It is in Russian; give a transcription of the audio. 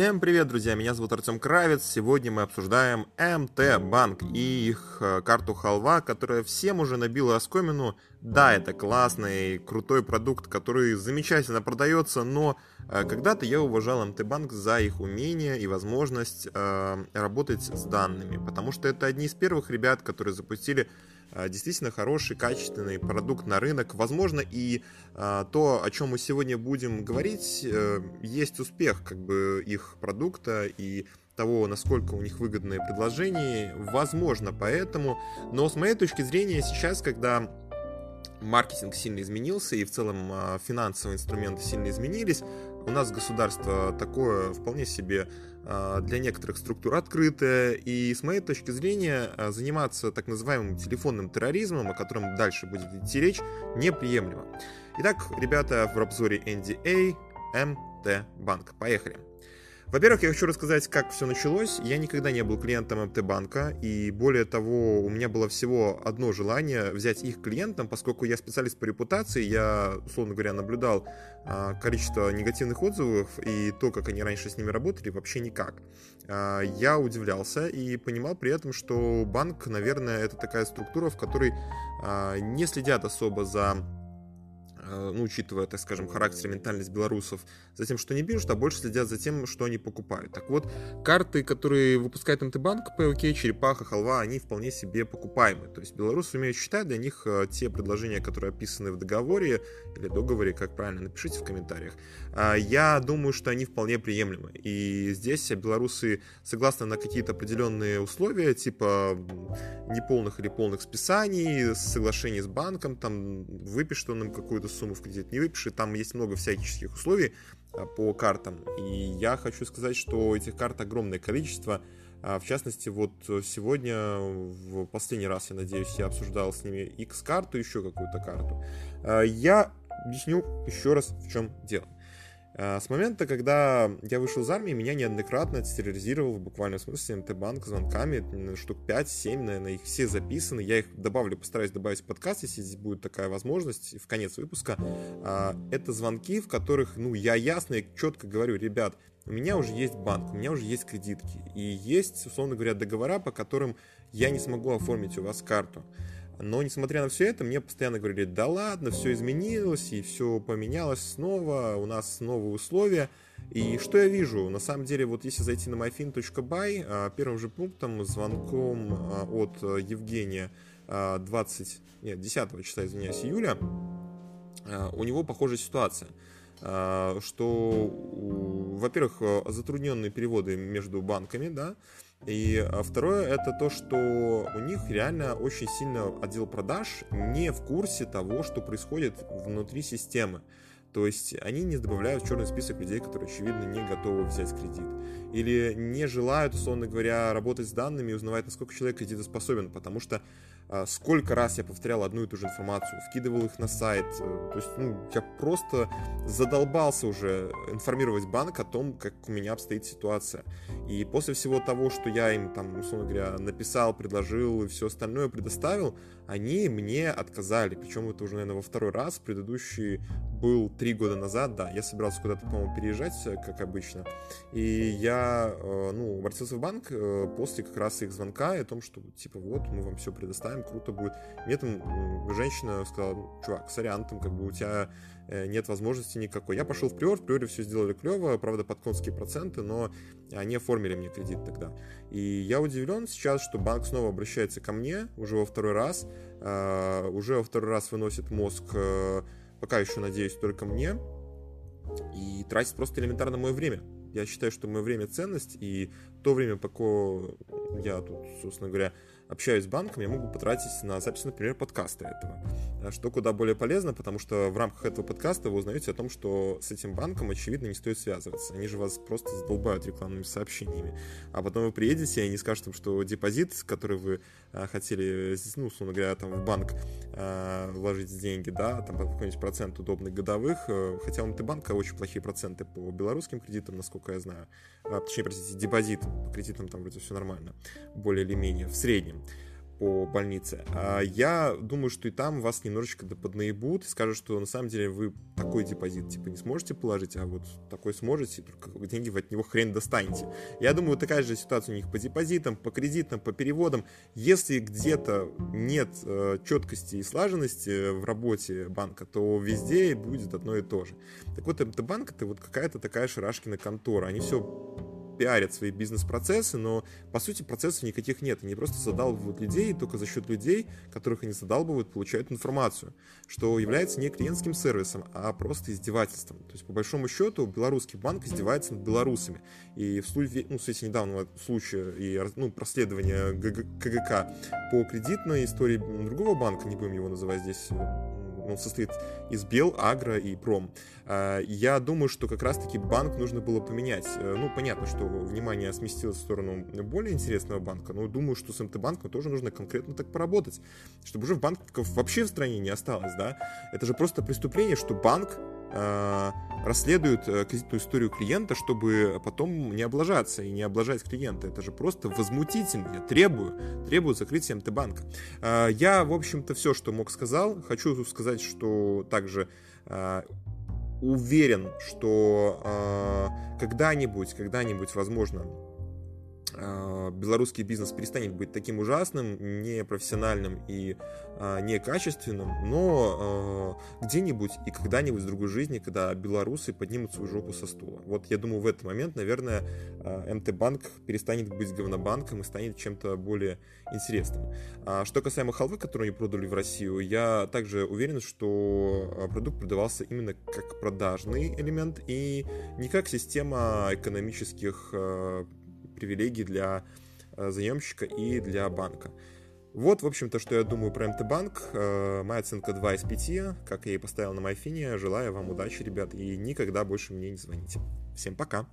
Всем привет, друзья! Меня зовут Артем Кравец. Сегодня мы обсуждаем МТ Банк и их э, карту Халва, которая всем уже набила оскомину. Да, это классный, крутой продукт, который замечательно продается, но э, когда-то я уважал МТ Банк за их умение и возможность э, работать с данными, потому что это одни из первых ребят, которые запустили действительно хороший, качественный продукт на рынок. Возможно, и то, о чем мы сегодня будем говорить, есть успех как бы их продукта и того, насколько у них выгодные предложения, возможно, поэтому. Но с моей точки зрения, сейчас, когда маркетинг сильно изменился и в целом а, финансовые инструменты сильно изменились, у нас государство такое вполне себе а, для некоторых структур открытое, и с моей точки зрения а, заниматься так называемым телефонным терроризмом, о котором дальше будет идти речь, неприемлемо. Итак, ребята, в обзоре NDA MT Банк. Поехали. Во-первых, я хочу рассказать, как все началось. Я никогда не был клиентом МТ-банка, и более того, у меня было всего одно желание взять их клиентом, поскольку я специалист по репутации, я, условно говоря, наблюдал а, количество негативных отзывов и то, как они раньше с ними работали, вообще никак. А, я удивлялся и понимал при этом, что банк, наверное, это такая структура, в которой а, не следят особо за ну, учитывая, так скажем, характер и ментальность белорусов, за тем, что они пишут, а больше следят за тем, что они покупают. Так вот, карты, которые выпускает МТ-банк, ПЛК, Черепаха, Халва, они вполне себе покупаемы. То есть белорусы умеют считать, для них э, те предложения, которые описаны в договоре или договоре, как правильно, напишите в комментариях, а, я думаю, что они вполне приемлемы. И здесь белорусы согласны на какие-то определенные условия, типа неполных или полных списаний, соглашений с банком, там выпишет он им какую-то сумму в кредит, не выпишет. Там есть много всяческих условий а, по картам. И я хочу сказать, что этих карт огромное количество. А, в частности, вот сегодня, в последний раз, я надеюсь, я обсуждал с ними X-карту, еще какую-то карту. А, я объясню еще раз, в чем дело. А, с момента, когда я вышел из армии, меня неоднократно терроризировал в буквальном смысле МТ-банк звонками, штук 5-7, наверное, их все записаны. Я их добавлю, постараюсь добавить в подкаст, если здесь будет такая возможность, в конец выпуска. А, это звонки, в которых, ну, я ясно и четко говорю, ребят, у меня уже есть банк, у меня уже есть кредитки, и есть, условно говоря, договора, по которым я не смогу оформить у вас карту. Но, несмотря на все это, мне постоянно говорили, да ладно, все изменилось, и все поменялось снова, у нас новые условия. И что я вижу? На самом деле, вот если зайти на myfin.by, а, первым же пунктом, звонком а, от Евгения 20, а, нет, 10 числа, извиняюсь, июля, у него похожая ситуация что, во-первых, затрудненные переводы между банками, да, и а, второе это то, что у них реально очень сильно отдел продаж не в курсе того, что происходит внутри системы. То есть они не добавляют в черный список людей, которые, очевидно, не готовы взять кредит. Или не желают, условно говоря, работать с данными и узнавать, насколько человек кредитоспособен, потому что сколько раз я повторял одну и ту же информацию, вкидывал их на сайт. Э, то есть, ну, я просто задолбался уже информировать банк о том, как у меня обстоит ситуация. И после всего того, что я им там, условно говоря, написал, предложил и все остальное предоставил, они мне отказали. Причем это уже, наверное, во второй раз. Предыдущий был три года назад, да. Я собирался куда-то, по-моему, переезжать, э, как обычно. И я, э, ну, обратился в банк после как раз их звонка о том, что, типа, вот, мы вам все предоставим, круто будет. Мне там женщина сказала, ну, чувак, сорян, там как бы у тебя э, нет возможности никакой. Я пошел в Приор, в Приоре все сделали клево, правда, под конские проценты, но они оформили мне кредит тогда. И я удивлен сейчас, что банк снова обращается ко мне уже во второй раз, э, уже во второй раз выносит мозг, э, пока еще, надеюсь, только мне, и тратит просто элементарно мое время. Я считаю, что мое время ценность, и то время, пока я тут, собственно говоря, общаюсь с банком, я могу потратить на запись, например, подкаста этого. Э, что куда более полезно, потому что в рамках этого подкаста вы узнаете о том, что с этим банком, очевидно, не стоит связываться. Они же вас просто задолбают рекламными сообщениями. А потом вы приедете, и они скажут, что депозит, который вы э, хотели, ну, условно говоря, там в банк э, вложить деньги, да, там по какой-нибудь процент удобных годовых, хотя у МТ-банка очень плохие проценты по белорусским кредитам, насколько я знаю. А, точнее, простите, депозит по кредитам там вроде все нормально, более или менее, в среднем. По больнице. А я думаю, что и там вас немножечко поднаебут и скажут, что на самом деле вы такой депозит типа не сможете положить, а вот такой сможете, только деньги вы от него хрен достанете. Я думаю, такая же ситуация у них по депозитам, по кредитам, по переводам. Если где-то нет э, четкости и слаженности в работе банка, то везде будет одно и то же. Так вот, МТ-банк это вот какая-то такая шарашкина контора. Они все пиарят свои бизнес-процессы, но по сути процессов никаких нет. Они просто задалбывают людей, и только за счет людей, которых они задалбывают, получают информацию, что является не клиентским сервисом, а просто издевательством. То есть, по большому счету, белорусский банк издевается над белорусами. И в случае, ну, в свете недавнего случая и ну, проследования КГК по кредитной истории другого банка, не будем его называть здесь он состоит из Бел, Агро и Пром. А, я думаю, что как раз-таки банк нужно было поменять. Э, ну, понятно, что внимание сместилось в сторону более интересного банка, но думаю, что с МТ-банком тоже нужно конкретно так поработать, чтобы уже банков вообще в стране не осталось, да? Это же просто преступление, что банк Э, расследуют э, кредитную историю клиента, чтобы потом не облажаться и не облажать клиента. Это же просто возмутительно. Я требую, требую закрытия МТ-банка. Э, я, в общем-то, все, что мог, сказал. Хочу сказать, что также уверен, что когда-нибудь, когда-нибудь, возможно, белорусский бизнес перестанет быть таким ужасным, непрофессиональным и а, некачественным, но а, где-нибудь и когда-нибудь в другой жизни, когда белорусы поднимут свою жопу со стула. Вот я думаю, в этот момент, наверное, МТ-банк перестанет быть говнобанком и станет чем-то более интересным. Что касаемо халвы, которую они продали в Россию, я также уверен, что продукт продавался именно как продажный элемент и не как система экономических привилегий для э, заемщика и для банка. Вот, в общем-то, что я думаю про МТ-банк. Э, моя оценка 2 из 5, как я и поставил на Майфине. Желаю вам удачи, ребят, и никогда больше мне не звоните. Всем пока!